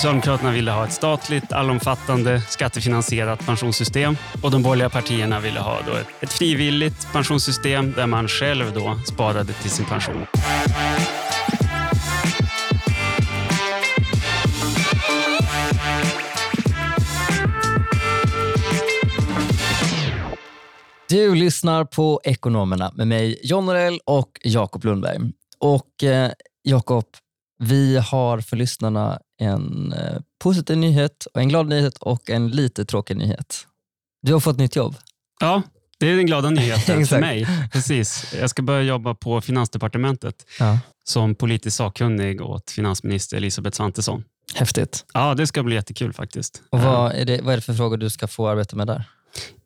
Socialdemokraterna ville ha ett statligt, allomfattande, skattefinansierat pensionssystem och de borgerliga partierna ville ha då ett, ett frivilligt pensionssystem där man själv då sparade till sin pension. Du lyssnar på Ekonomerna med mig John Norell och Jakob Lundberg. Och eh, Jakob, vi har för lyssnarna en eh, positiv nyhet, och en glad nyhet och en lite tråkig nyhet. Du har fått nytt jobb. Ja, det är den glada nyheten för mig. Precis. Jag ska börja jobba på Finansdepartementet Ja. som politisk sakkunnig åt finansminister Elisabeth Svantesson. Häftigt. Ja, det ska bli jättekul faktiskt. Och vad, är det, vad är det för frågor du ska få arbeta med där?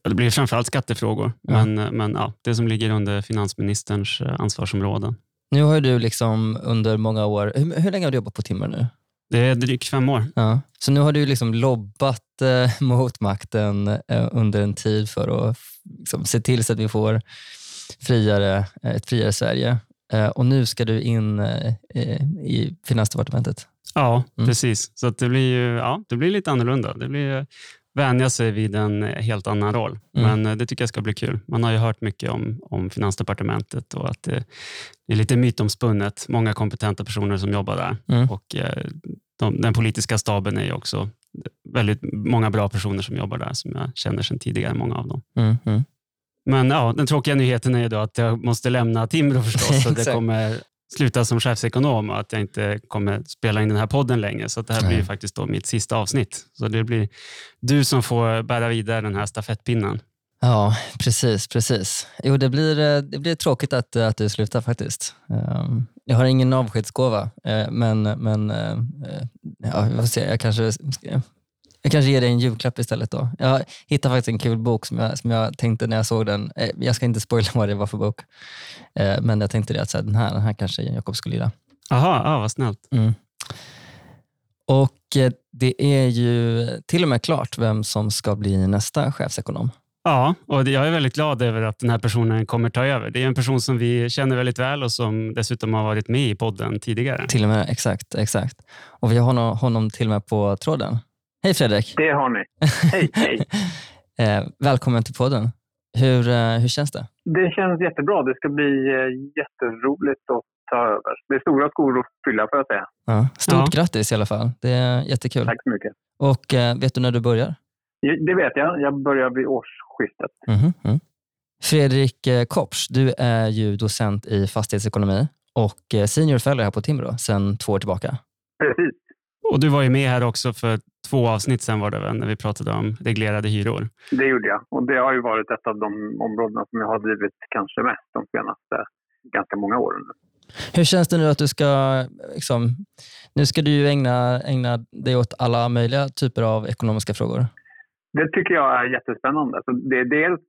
Det blir framförallt skattefrågor, Ja. men, men ja, det som ligger under finansministerns eh, ansvarsområden. Nu har du liksom under många år, hur, hur länge har du jobbat på Timrå nu? Det är drygt fem år. Ja. Så nu har du liksom lobbat eh, mot makten eh, under en tid för att liksom, se till så att vi får friare, eh, ett friare Sverige. Eh, och nu ska du in eh, i Finansdepartementet. Ja, Mm. precis. Så det, blir ju, ja, det blir lite annorlunda. Det blir eh, vänja sig vid en eh, helt annan roll. Mm. Men eh, det tycker jag ska bli kul. Man har ju hört mycket om, om Finansdepartementet och att det, är lite mytomspunnet. Många kompetenta personer som jobbar där. Mm. Och eh, de, Den politiska staben är ju också väldigt många bra personer som jobbar där som jag känner sedan tidigare, många av dem. Mm, mm. Men ja, den tråkiga nyheten är ju då att jag måste lämna Timbro förstås. så det kommer sluta som chefsekonom och att jag inte kommer spela in den här podden längre. Så det här blir Nej. faktiskt då mitt sista avsnitt. Så det blir du som får bära vidare den här stafettpinnen. Ja, precis. precis. Jo, det blir, eh, det blir tråkigt att, att du slutar faktiskt. Ehm, Jag har ingen avskedsgåva, eh, men, men eh, ja, får se. Jag kanske, jag kanske ger dig en julklapp istället. då. Jag hittade faktiskt en kul bok som jag, som jag tänkte när jag såg den. Eh, Jag ska inte spoila vad det var för bok, men jag tänkte det att så här, den, här, den här kanske Jakob skulle gilla. Jaha, ja, vad snällt. Mm. Och det är ju till och med klart vem som ska bli nästa chefsekonom. Ja, och jag är väldigt glad över att den här personen kommer ta över. Det är en person som vi känner väldigt väl och som dessutom har varit med i podden tidigare. Till och med, exakt. exakt. Och vi har honom, honom till och med på tråden. Hej Fredrik! Det har ni. Hej, hej. Eh, välkommen till podden. Hur, eh, hur känns det? Det känns jättebra. Det ska bli eh, jätteroligt att ta över. Det är stora skor att fylla får jag säga. Ja. Stort Ja. grattis i alla fall. Det är jättekul. Tack så mycket. Och vet du när du börjar? Ja, Det vet jag. Jag börjar vid årsskiftet. Mhm, mm. Fredrik eh, Kopsch, du är ju docent i fastighetsekonomi och eh, senior fellow här på Timbro sedan två år tillbaka. Precis. Och du var ju med här också för två avsnitt sen var det väl, när vi pratade om reglerade hyror. Det gjorde jag. Och det har ju varit ett av de områdena som jag har drivit kanske mest de senaste ganska många åren. Hur känns det nu att du ska, liksom, nu ska du ju ägna, ägna dig åt alla möjliga typer av ekonomiska frågor. Det tycker jag är jättespännande. Så det är dels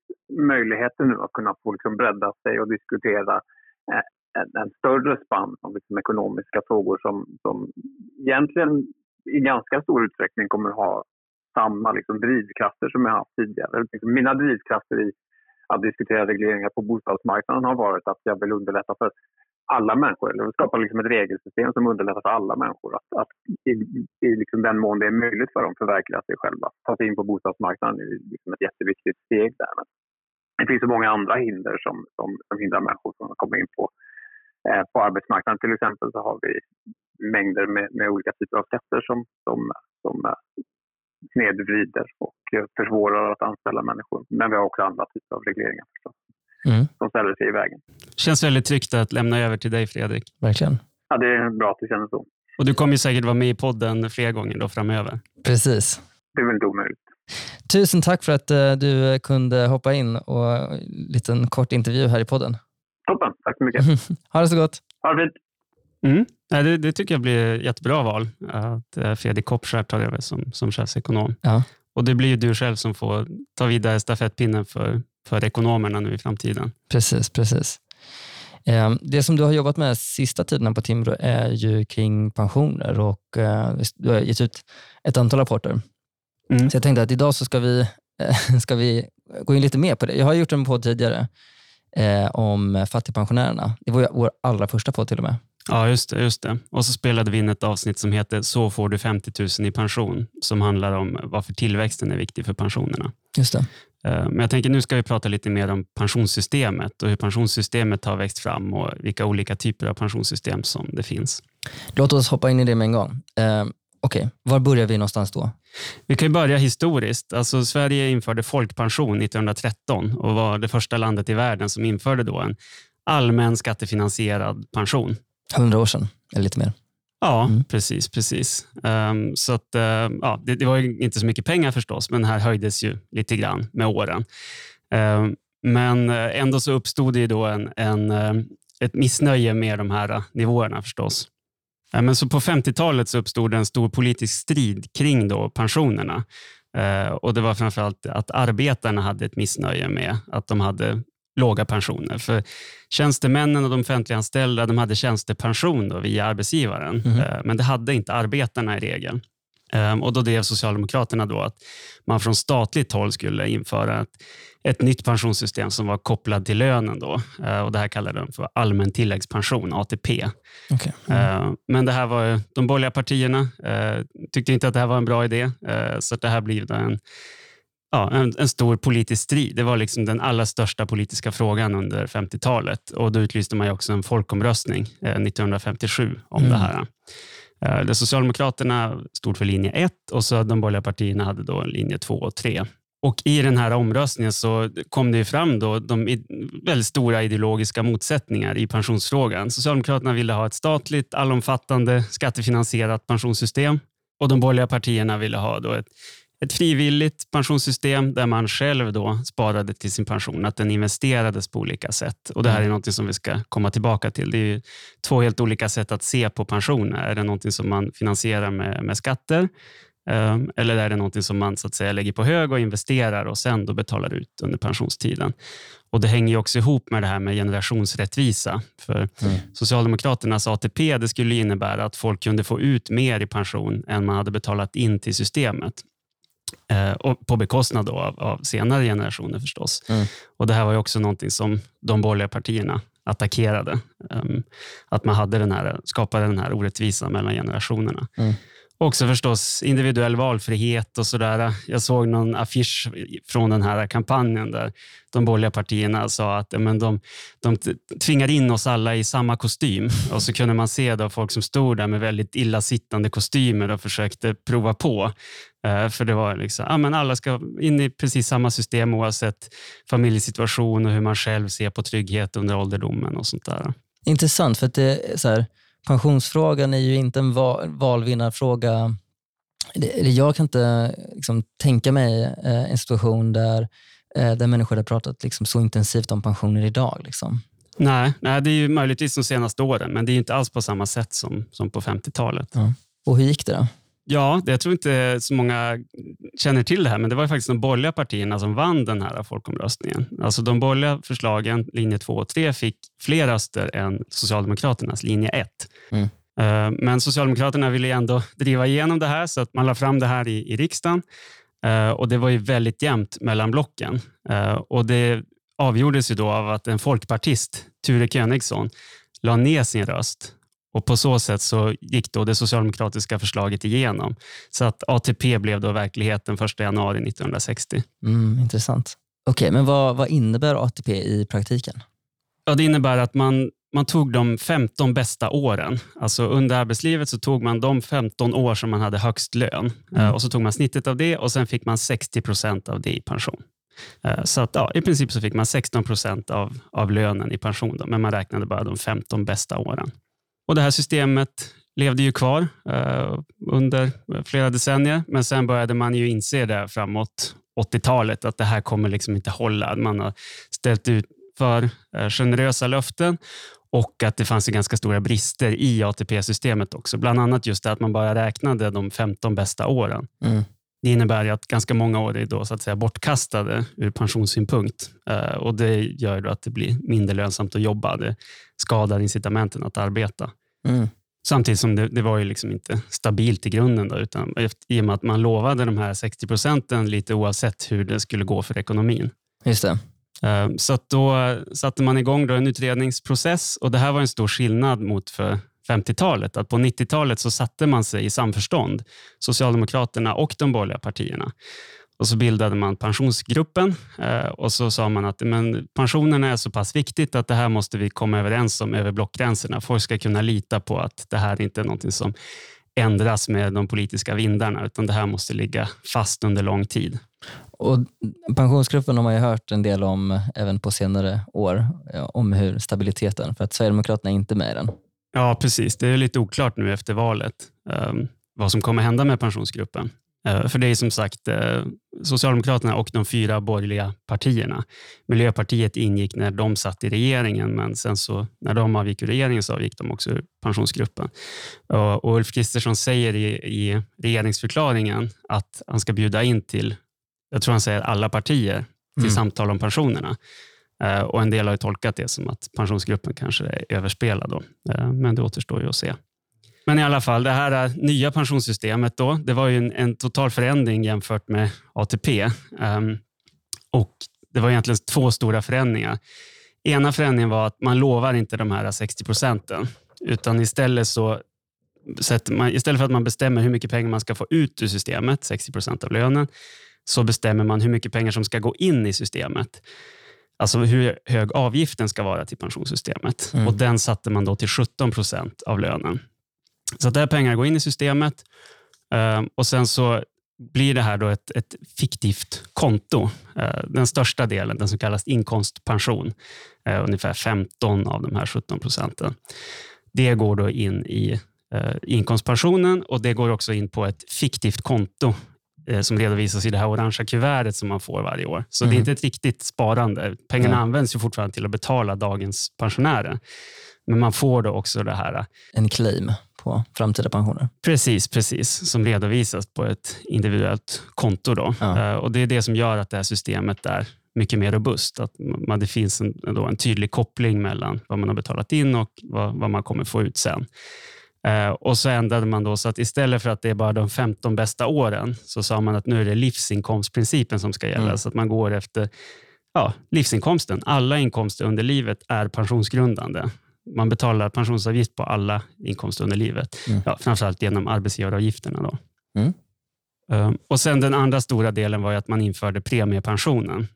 möjligheten nu att kunna få liksom bredda sig och diskutera eh, en, en större spann av liksom ekonomiska frågor som, som egentligen i ganska stor utsträckning kommer att ha samma liksom drivkrafter som jag haft tidigare. Liksom mina drivkrafter i att diskutera regleringar på bostadsmarknaden har varit att jag vill underlätta för alla människor, eller skapa liksom ett regelsystem som underlättar för alla människor att, att i, i liksom den mån det är möjligt för dem förverkliga sig själva. Ta sig in på bostadsmarknaden är liksom ett jätteviktigt steg där. Men det finns så många andra hinder som, som, som hindrar människor från att komma in på, eh, på arbetsmarknaden. Till exempel så har vi mängder med, med olika typer av skatter som, som, som snedvrider och försvårar att anställa människor. Men vi har också andra typer av regleringar förstås, Mm, som ställer sig i vägen. Känns väldigt tryggt att lämna över till dig Fredrik. verkligen. Ja, det är bra att det känns så. Och du kommer ju säkert vara med i podden fler gånger då framöver. Precis. Det är väl inte omöjligt. Tusen tack för att eh, du kunde hoppa in och en liten kort intervju här i podden. Toppen, tack så mycket. ha det så gott. Ha det fint. Mm. Det, det tycker jag blir ett jättebra val, att eh, Fredrik Kopskär tar över som, som chefsekonom. Ja. Och det blir ju du själv som får ta vidare stafettpinnen för, för ekonomerna nu i framtiden. Precis, precis. Eh, Det som du har jobbat med sista tiden på Timbro är ju kring pensioner och eh, du har gett ut ett antal rapporter. Mm. Så jag tänkte att idag så ska vi, eh, ska vi gå in lite mer på det. Jag har gjort en podd tidigare eh, om fattigpensionärerna. Det var vår allra första podd till och med. Ja, just det, just det. Och så spelade vi in ett avsnitt som heter Så får du 50 000 i pension, som handlar om varför tillväxten är viktig för pensionerna. Just det. Eh, men jag tänker nu ska vi prata lite mer om pensionssystemet och hur pensionssystemet har växt fram och vilka olika typer av pensionssystem som det finns. Låt oss hoppa in i det med en gång. Eh, Okej, okay. var börjar vi någonstans då? Vi kan börja historiskt. Alltså, Sverige införde folkpension 1913 och var det första landet i världen som införde då en allmän skattefinansierad pension. 100 år sedan, eller lite mer. Ja, mm. precis. precis. Um, så att, uh, ja, det, det, var inte så mycket pengar förstås, men här höjdes ju lite grann med åren. Um, men eh, ändå så uppstod det då en, en, uh, ett missnöje med de här nivåerna förstås. Uh, men så på 50-talet så uppstod en stor politisk strid kring då pensionerna. och Det var framförallt att arbetarna hade ett missnöje med att de hade låga pensioner. För Tjänstemännen och de offentliganställda de hade tjänstepension då via arbetsgivaren, mm. men det hade inte arbetarna i regel. Ehm, och Då drev Socialdemokraterna då att man från statligt håll skulle införa ett, ett nytt pensionssystem som var kopplat till lönen. Då. Ehm, och Det här kallade de för allmän tilläggspension, ATP. Okay. Mm. Men det här var, de borgerliga partierna tyckte inte att det här var en bra idé, så det här blev en ja, en, en, stor politisk strid. Det var liksom den allra största politiska frågan under 50-talet. Och Då utlyste man också en folkomröstning eh, 1957 om mm. det här. Eh, där Socialdemokraterna stod för linje 1 och så de borgerliga partierna hade då linje 2 och 3. Och I den här omröstningen så kom det fram då de väldigt stora ideologiska motsättningar i pensionsfrågan. Socialdemokraterna ville ha ett statligt, allomfattande, skattefinansierat pensionssystem och de borgerliga partierna ville ha då ett ett frivilligt pensionssystem där man själv då sparade till sin pension, att den investerades på olika sätt. Och Det här är mm. något som vi ska komma tillbaka till. Det är två helt olika sätt att se på pensioner. Är det något som man finansierar med, med skatter ehm, eller är det något som man så att säga lägger på hög och investerar och sen då betalar ut under pensionstiden? Och Det hänger också ihop med det här med generationsrättvisa. För mm. Socialdemokraternas ATP det skulle innebära att folk kunde få ut mer i pension än man hade betalat in till systemet. Eh, och på bekostnad av, av, senare generationer förstås. Mm. Och Det här var också någonting som de borgerliga partierna attackerade. Um, att man hade den här, skapade den här orättvisan mellan generationerna. Mm. Också förstås individuell valfrihet och sådär. Jag såg någon affisch från den här kampanjen där de borgerliga partierna sa att men de, de tvingar in oss alla i samma kostym. Och så kunde man se då folk som stod där med väldigt illasittande kostymer och försökte prova på. Eh, för det var liksom, ja, men alla ska in i precis samma system oavsett familjesituation och hur man själv ser på trygghet under ålderdomen och sånt där. Intressant, för att det är så här, pensionsfrågan är ju inte en val, valvinnarfråga. Jag kan inte liksom, tänka mig eh, en situation där, eh, där människor har pratat liksom, så intensivt om pensioner idag. Liksom. Nej, nej, det är ju möjligtvis de senaste åren, men det är inte alls på samma sätt som, som på 50-talet. Ja. Och hur gick det då? Ja, jag tror inte så många känner till det här, men det var faktiskt de borgerliga partierna som vann den här folkomröstningen. Alltså de borgerliga förslagen, linje 2 och 3, fick fler röster än Socialdemokraternas linje 1. Mm. Eh, men Socialdemokraterna ville ändå driva igenom det här, så att man la fram det här i, i riksdagen. Eh, och Det var ju väldigt jämnt mellan blocken. Eh, och Det avgjordes ju då av att en folkpartist, Ture Königsson, la ner sin röst och På så sätt så gick då det socialdemokratiska förslaget igenom. Så att ATP blev då verklighet den 1 januari 1960. Mm, intressant. Okej, okay, men vad, vad innebär ATP i praktiken? Ja, det innebär att man, man tog de 15 bästa åren. Alltså under arbetslivet så tog man de 15 år som man hade högst lön. Mm. Eh, och Så tog man snittet av det och sen fick man 60 procent av det i pension. Eh, så att, ja, i princip så fick man 16 procent av, av lönen i pension, då, men man räknade bara de 15 bästa åren. Och Det här systemet levde ju kvar eh, under flera decennier, men sen började man ju inse det framåt 80-talet att det här kommer liksom inte hålla. Man har ställt ut för eh, generösa löften och att det fanns ganska stora brister i ATP-systemet också. Bland annat just det att man bara räknade de 15 bästa åren. Mm. Det innebär att ganska många år är då, så att säga, bortkastade ur pensionssynpunkt. Uh, och Det gör då att det blir mindre lönsamt att jobba. Det skadar incitamenten att arbeta. Mm. Samtidigt som det, det, var ju liksom inte stabilt i grunden. Då, utan I och med att man lovade de här 60 procenten lite oavsett hur det skulle gå för ekonomin. Just det. Uh, så då satte man igång då en utredningsprocess och det här var en stor skillnad mot för 50-talet. Att på 90-talet så satte man sig i samförstånd, Socialdemokraterna och de borgerliga partierna. Och så bildade man pensionsgruppen eh, och så sa man att men, pensionerna är så pass viktigt att det här måste vi komma överens om över blockgränserna. Folk ska kunna lita på att det här inte är någonting som ändras med de politiska vindarna, utan det här måste ligga fast under lång tid. Och pensionsgruppen har man ju hört en del om eh, även på senare år, eh, om hur stabiliteten, för att Sverigedemokraterna är inte med i den. Ja, precis. Det är lite oklart nu efter valet um, vad som kommer hända med pensionsgruppen. Uh, för det är som sagt uh, Socialdemokraterna och de fyra borgerliga partierna. Miljöpartiet ingick när de satt i regeringen, men sen så, när de avgick ur regeringen så avgick de också ur pensionsgruppen. Uh, och Ulf Kristersson säger i, i regeringsförklaringen att han ska bjuda in till jag tror han säger alla partier till mm. samtal om pensionerna. Eh, och En del har tolkat det som att pensionsgruppen kanske är överspelad. Då. Eh, men det återstår ju att se. Men i alla fall, det här eh, nya pensionssystemet då, det var ju en, en total förändring jämfört med ATP. Ehm, och Det var egentligen två stora förändringar. Ena förändringen var att man lovar inte de här 60 procenten, utan istället så man, istället för att man bestämmer hur mycket pengar man ska få ut ur systemet, 60 procent av lönen, så bestämmer man hur mycket pengar som ska gå in i systemet. Alltså hur hög avgiften ska vara till pensionssystemet. Mm. Och Den satte man då till 17 procent av lönen. Så att där pengar går in i systemet eh, och sen så blir det här då ett, ett fiktivt konto. Eh, den största delen, den som kallas inkomstpension, eh, ungefär 15 av de här 17 procenten. Det går då in i inkomstpensionen och det går också in på ett fiktivt konto som redovisas i det här orangea kuvertet som man får varje år. Så mm. det är mm. inte ett riktigt sparande. Pengarna mm. används ju fortfarande till att betala dagens pensionärer. Men man får då också det här. Eh, en claim på framtida pensioner. Precis, precis. Som redovisas på ett individuellt konto. Då. Eh, och Det är det som gör att det här systemet är mycket mer robust. Att man, det finns en, en tydlig koppling mellan vad man har betalat in och vad, vad man kommer få ut sen. Eh, och så ändrade man då så att istället för att det är bara de 15 bästa åren så sa man att nu är det livsinkomstprincipen som ska gälla. Mm. Så att man går efter ja, livsinkomsten. Alla inkomster under livet är pensionsgrundande. Man betalar pensionsavgift på alla inkomster under livet. Mm. Ja, framförallt genom arbetsgivaravgifterna. Då. Mm. Um, och sen Den andra stora delen var att man införde premiepensionen.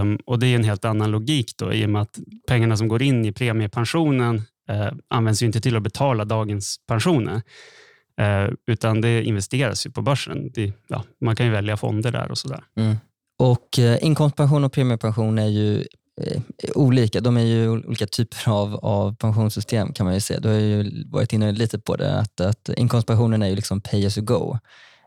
Um, och Det är en helt annan logik då, i och med att pengarna som går in i premiepensionen eh, används ju inte till att betala dagens pensioner, eh, utan det investeras ju på börsen. Det, ja, man kan ju välja fonder där och sådär. Mm. Och eh, Inkomstpension och premiepension är ju eh, olika. De är ju olika typer av, av pensionssystem kan man ju se. Du har ju varit inne lite på det, att, att inkomstpensionen är ju liksom pay as you go.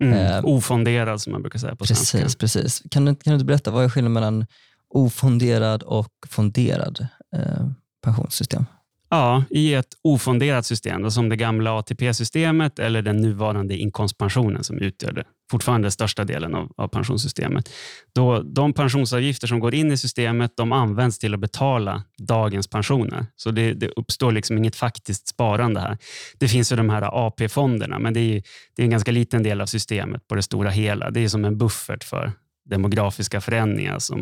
Mm, eh, ofonderad som man brukar säga på precis, svenska. Precis. Kan du, kan du berätta, vad är skillnaden mellan ofonderad och fonderad eh, pensionssystem? Ja, i ett ofonderat system som det gamla ATP-systemet eller den nuvarande inkomstpensionen som utgör det, fortfarande största delen av, av, pensionssystemet. Då de pensionsavgifter som går in i systemet de används till att betala dagens pensioner. Så det, det uppstår liksom inget faktiskt sparande här. Det finns ju de här AP-fonderna, men det är, det är en ganska liten del av systemet på det stora hela. Det är som en buffert för demografiska förändringar som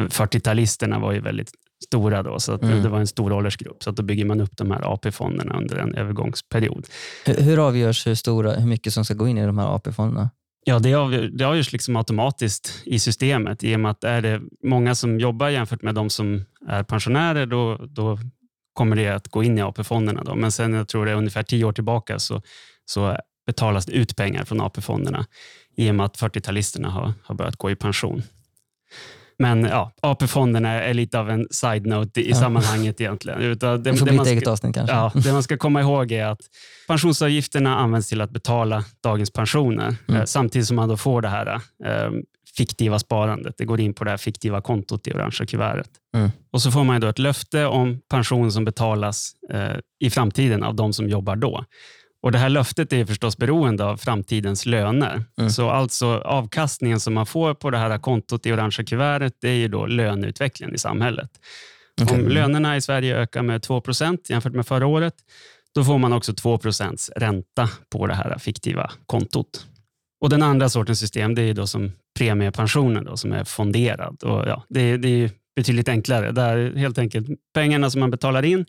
eh, 40-talisterna var ju väldigt stora då, så mm. det var en stor åldersgrupp. Så att då bygger man upp de här AP-fonderna under en övergångsperiod. Hur avgörs hur, stora, hur mycket som ska gå in i de här AP-fonderna? Ja, det, avgör, det avgörs liksom automatiskt i systemet. I och med att är det många som jobbar jämfört med de som är pensionärer, då, då kommer det att gå in i AP-fonderna. Men sen, jag tror det är ungefär tio år tillbaka, så, så betalas det ut pengar från AP-fonderna i och med att 40-talisterna har, har börjat gå i pension. Men ja, AP-fonderna är lite av en side-note i ja. sammanhanget egentligen. Utan det, det ett eget avsnitt. Ja, det man ska komma ihåg är att pensionsavgifterna används till att betala dagens pensioner mm. eh, samtidigt som man då får det här eh, fiktiva sparandet. Det går in på det här fiktiva kontot i orangea kuvertet. Mm. Och så får man då ett löfte om pension som betalas eh, i framtiden av de som jobbar då. Och Det här löftet är förstås beroende av framtidens löner. Mm. Så alltså avkastningen som man får på det här kontot i orangea kuvertet, det är ju då löneutvecklingen i samhället. Okay. Om lönerna i Sverige ökar med 2% jämfört med förra året, då får man också 2% ränta på det här fiktiva kontot. Och Den andra sortens system det är då som premiepensionen då, som är fonderad. Och ja, det, det är betydligt enklare. Där helt enkelt pengarna som man betalar in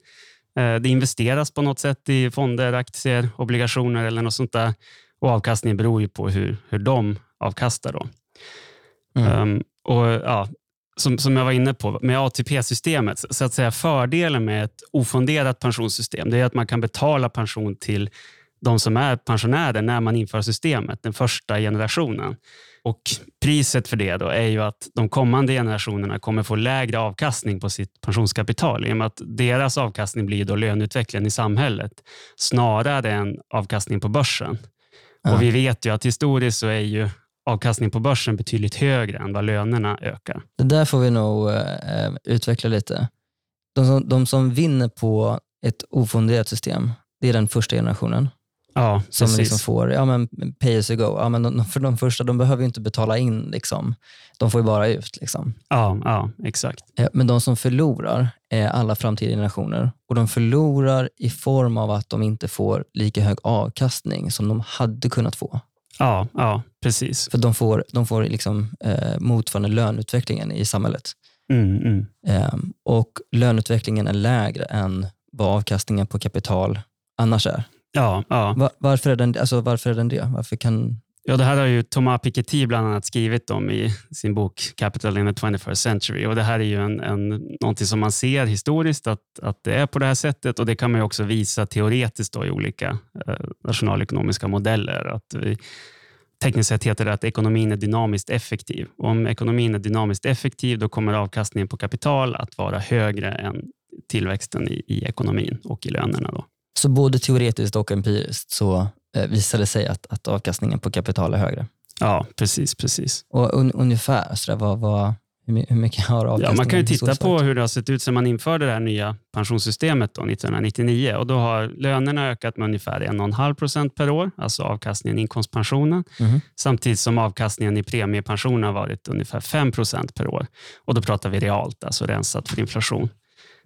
det investeras på något sätt i fonder, aktier, obligationer eller något sånt där. Och avkastningen beror ju på hur, hur de avkastar. Då. Mm. Um, och ja, som, som jag var inne på, med ATP-systemet, så att säga fördelen med ett ofonderat pensionssystem, det är att man kan betala pension till de som är pensionärer när man inför systemet, den första generationen. Och Priset för det då är ju att de kommande generationerna kommer få lägre avkastning på sitt pensionskapital i och med att deras avkastning blir då löneutvecklingen i samhället snarare än avkastning på börsen. Ja. Och Vi vet ju att historiskt så är ju avkastning på börsen betydligt högre än vad lönerna ökar. Det där får vi nog eh, utveckla lite. De som, de som vinner på ett ofonderat system, det är den första generationen. Ja, som liksom får ja, men pay as you go. Ja, men de, för de första de behöver ju inte betala in. Liksom. De får ju bara ut. Liksom. Ja, ja, exakt. Men de som förlorar är alla framtida generationer. Och De förlorar i form av att de inte får lika hög avkastning som de hade kunnat få. Ja, ja precis. För de får, de får liksom, eh, motsvarande löneutvecklingen i samhället. Mm, mm. Eh, och löneutvecklingen är lägre än vad avkastningen på kapital annars är. Ja, ja. Var, varför, är den, alltså, varför är den det? Varför kan... Ja, det här har ju Thomas Piketty bland annat skrivit om i sin bok Capital in the 21st century. Och Det här är ju en, en, någonting som man ser historiskt att, att det är på det här sättet och det kan man också visa teoretiskt i olika eh, nationalekonomiska modeller. Att vi, tekniskt sett heter det att ekonomin är dynamiskt effektiv. Och om ekonomin är dynamiskt effektiv då kommer avkastningen på kapital att vara högre än tillväxten i, i ekonomin och i lönerna. Då. Så både teoretiskt och empiriskt så eh, visar det sig att, att avkastningen på kapital är högre? Ja, precis. precis. Och un, ungefär, så där, vad, vad, hur mycket har avkastningen? Ja, man kan ju titta på hur det har sett ut sedan man införde det här nya pensionssystemet då, 1999. Och då har lönerna ökat med ungefär 1,5 procent per år, alltså avkastningen i inkomstpensionen, mm. samtidigt som avkastningen i premiepensionen har varit ungefär 5 procent per år. Och Då pratar vi realt, alltså rensat för inflation.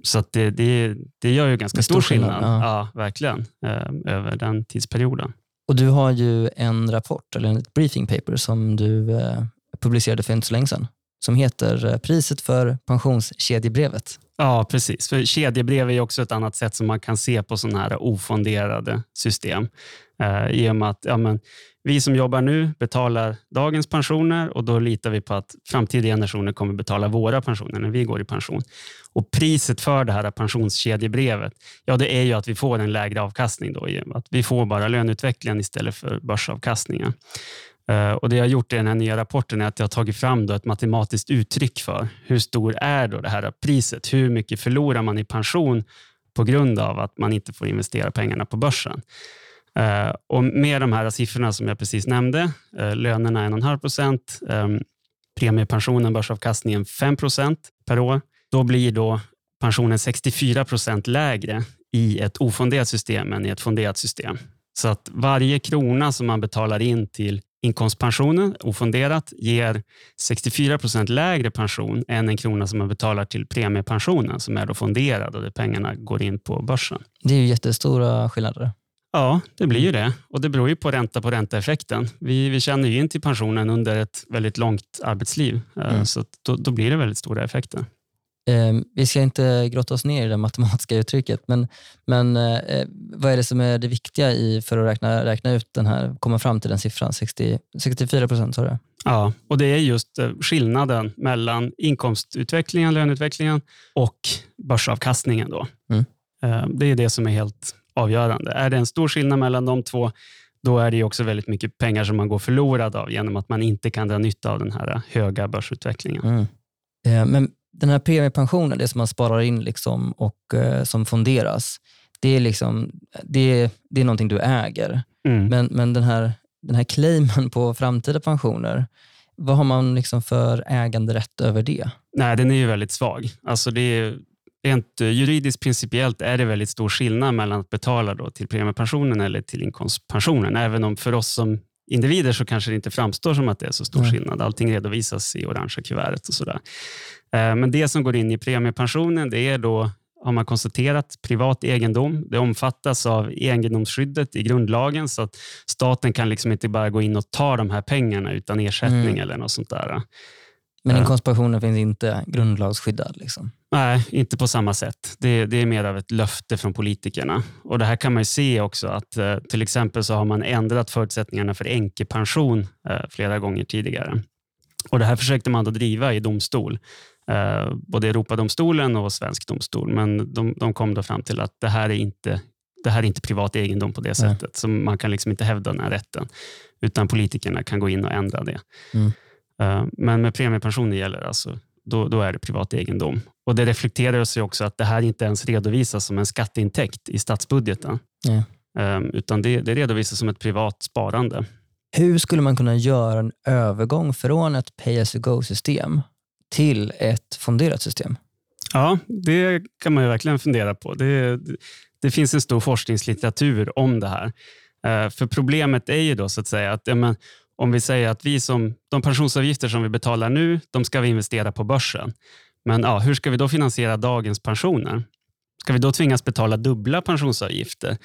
Så det, det, det gör ju ganska stor skillnad, skillnad ja. ja. verkligen, eh, över den tidsperioden. Och Du har ju en rapport, eller ett briefing paper, som du eh, publicerade för inte så länge sedan, som heter eh, Priset för pensionskedjebrevet. Ja, precis. För kedjebrev är också ett annat sätt som man kan se på sådana här ofonderade system. Eh, I och med att ja, men, vi som jobbar nu betalar dagens pensioner och då litar vi på att framtida generationer kommer betala våra pensioner när vi går i pension. Och Priset för det här pensionskedjebrevet ja, det är ju att vi får en lägre avkastning. Då, att vi får bara löneutvecklingen istället för börsavkastningen. Eh, och Det jag har gjort i den här nya rapporten är att jag har tagit fram då ett matematiskt uttryck för hur stor är då det här priset? Hur mycket förlorar man i pension på grund av att man inte får investera pengarna på börsen? Eh, och Med de här siffrorna som jag precis nämnde, eh, lönerna 1,5 procent, ehm, premiepensionen, börsavkastningen 5 procent per år, då blir då pensionen 64 procent lägre i ett ofonderat system än i ett fonderat system. Så att varje krona som man betalar in till inkomstpensionen ofonderat ger 64 procent lägre pension än en krona som man betalar till premiepensionen som är då fonderad och där pengarna går in på börsen. Det är ju jättestora skillnader. Ja, det blir ju det. Och Det beror ju på ränta på ränta-effekten. Vi, vi känner ju in till pensionen under ett väldigt långt arbetsliv. Eh, mm. Så då, då, blir det väldigt stora effekter. Eh, vi ska inte grotta oss ner i det matematiska uttrycket, men, men eh, vad är det som är det viktiga i för att räkna, räkna ut den här, komma fram till den siffran? 60, 64 procent sa du? Ja, och det är just eh, skillnaden mellan inkomstutvecklingen, löneutvecklingen och börsavkastningen. Då. Mm. Eh, det är det som är helt avgörande. Är det en stor skillnad mellan de två, då är det också väldigt mycket pengar som man går förlorad av genom att man inte kan dra nytta av den här höga börsutvecklingen. Mm. Eh, men den här premiepensionen, det som man sparar in liksom och eh, som fonderas, det är, liksom, det, det är någonting du äger. Mm. Men, men den, här, den här claimen på framtida pensioner, vad har man liksom för äganderätt över det? Nej, den är ju väldigt svag. Alltså det är, rent juridiskt principiellt är det väldigt stor skillnad mellan att betala då till premiepensionen eller till inkomstpensionen. Även om för oss som individer så kanske det inte framstår som att det är så stor Nej. skillnad. Allting redovisas i orangea kuvertet och sådär. Eh, men det som går in i premiepensionen det är då har man konstaterat privat egendom. Det omfattas av egendomsskyddet i grundlagen så att staten kan liksom inte bara gå in och ta de här pengarna utan ersättning mm. eller något sånt där. Men inkomstpensionen finns inte grundlagsskyddad? Liksom. Nej, inte på samma sätt. Det, det, är mer av ett löfte från politikerna. Och Det här kan man se också att eh, till exempel så har man ändrat förutsättningarna för änkepension eh, flera gånger tidigare. Och Det här försökte man då driva i domstol, eh, både Europadomstolen och svensk domstol. Men de, de kom då fram till att det här är inte det här är inte privat egendom på det sättet. Nej. Så man kan liksom inte hävda den här rätten. Utan politikerna kan gå in och ändra det. Mm. Uh, men med premiepensioner gäller alltså, då, då är det privat egendom. Och Det reflekterar sig också att det här inte ens redovisas som en skatteintäkt i statsbudgeten. Ja. Um, utan det, det redovisas som ett privat sparande. Hur skulle man kunna göra en övergång från ett pay-as-you-go-system till ett fonderat system? Ja, det kan man verkligen fundera på. Det, det finns en stor forskningslitteratur om det här. Uh, för problemet är ju då så att säga att ja, men, om vi säger att vi som, de pensionsavgifter som vi betalar nu, de ska vi investera på börsen. Men ja, hur ska vi då finansiera dagens pensioner? Ska vi då tvingas betala dubbla pensionsavgifter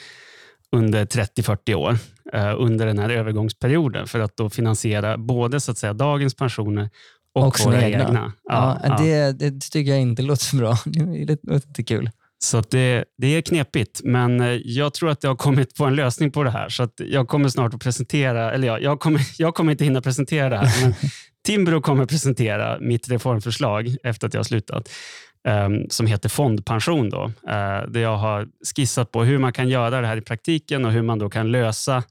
under 30-40 år eh, under den här övergångsperioden för att då finansiera både så att säga, dagens pensioner och, och våra egna? egna. Ja, ja, Det, det tycker jag inte låter så bra. Det låter inte kul. Så det, det är knepigt, men eh, jag tror att jag har kommit på en lösning på det här. Så jag kommer snart att presentera, eller ja, jag, kommer, jag kommer inte hinna presentera det här, men Timbro kommer presentera mitt reformförslag efter att jag har slutat, um, som heter fondpension. Då, uh, där jag har skissat på hur man kan göra det här i praktiken och hur man då kan lösa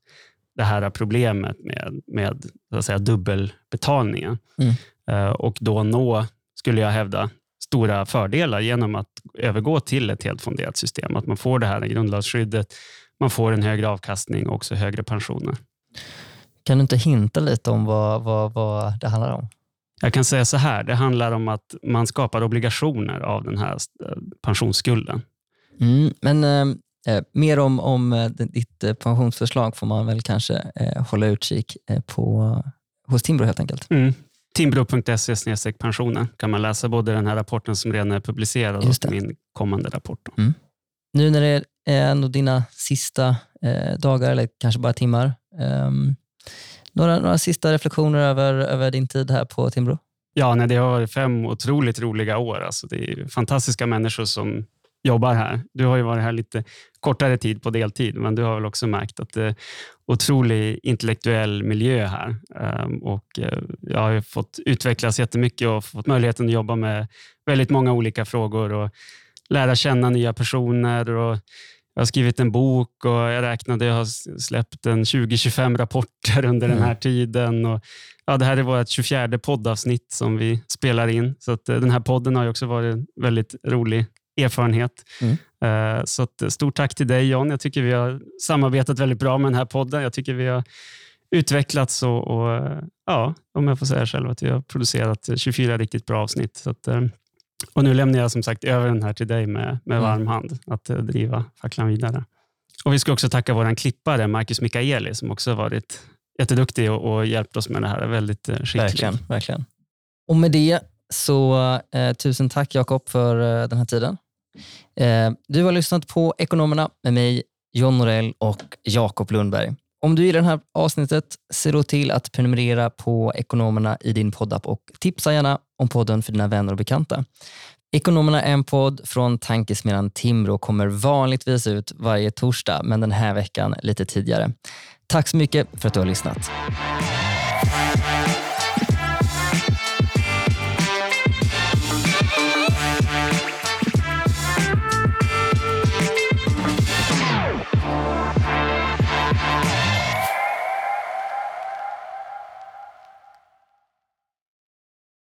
det här problemet med, med så att säga, dubbelbetalningen. Mm. Uh, och då nå, skulle jag hävda, stora fördelar genom att övergå till ett helt fonderat system. Att man får det här grundlagsskyddet, man får en högre avkastning och också högre pensioner. Kan du inte hinta lite om vad, vad, vad det handlar om? Jag kan säga så här, det handlar om att man skapar obligationer av den här eh, pensionsskulden. Mm, men eh, eh, mer om, om eh, ditt pensionsförslag får man väl kanske eh, hålla utkik på, hos Timbro helt enkelt. Mm. Timbro.se pensionen kan man läsa både den här rapporten som redan är publicerad och min kommande rapport. Mm. Nu när det är ändå dina sista eh, dagar, eller kanske bara timmar, eh, några, några sista reflektioner över, över din tid här på Timbro? Ja, nej, det har varit fem otroligt roliga år. Alltså, det är fantastiska människor som jobbar här. Du har ju varit här lite kortare tid på deltid, men du har väl också märkt att det är otrolig intellektuell miljö här. Ehm, och eh, jag har fått utvecklas jättemycket och fått möjligheten att jobba med väldigt många olika frågor och lära känna nya personer. Och jag har skrivit en bok och jag räknade, jag har släppt en 20-25 rapporter under mm. den här tiden. Och, ja, det här är vårt 24 poddavsnitt som vi spelar in. Så eh, den här podden har också varit väldigt rolig erfarenhet. Mm. Uh, så att, stort tack till dig John. Jag tycker vi har samarbetat väldigt bra med den här podden. Jag tycker vi har utvecklats och, och ja, om jag får säga själv, att vi har producerat 24 riktigt bra avsnitt. Så att, och nu lämnar jag som sagt över den här till dig med, med mm. varm hand att driva facklan vidare. Och Vi ska också tacka vår klippare Marcus Mikaeli som också varit jätteduktig och, och hjälpt oss med det här. Väldigt skicklig. Verkligen, verkligen. Och med det så eh, tusen tack Jakob för eh, den här tiden. Eh, du har lyssnat på Ekonomerna med mig, John Norell och Jakob Lundberg. Om du gillar det här avsnittet, se då till att prenumerera på Ekonomerna i din poddapp och tipsa gärna om podden för dina vänner och bekanta. Ekonomerna är en podd från tankesmedjan Timbro och kommer vanligtvis ut varje torsdag, men den här veckan lite tidigare. Tack så mycket för att du har lyssnat.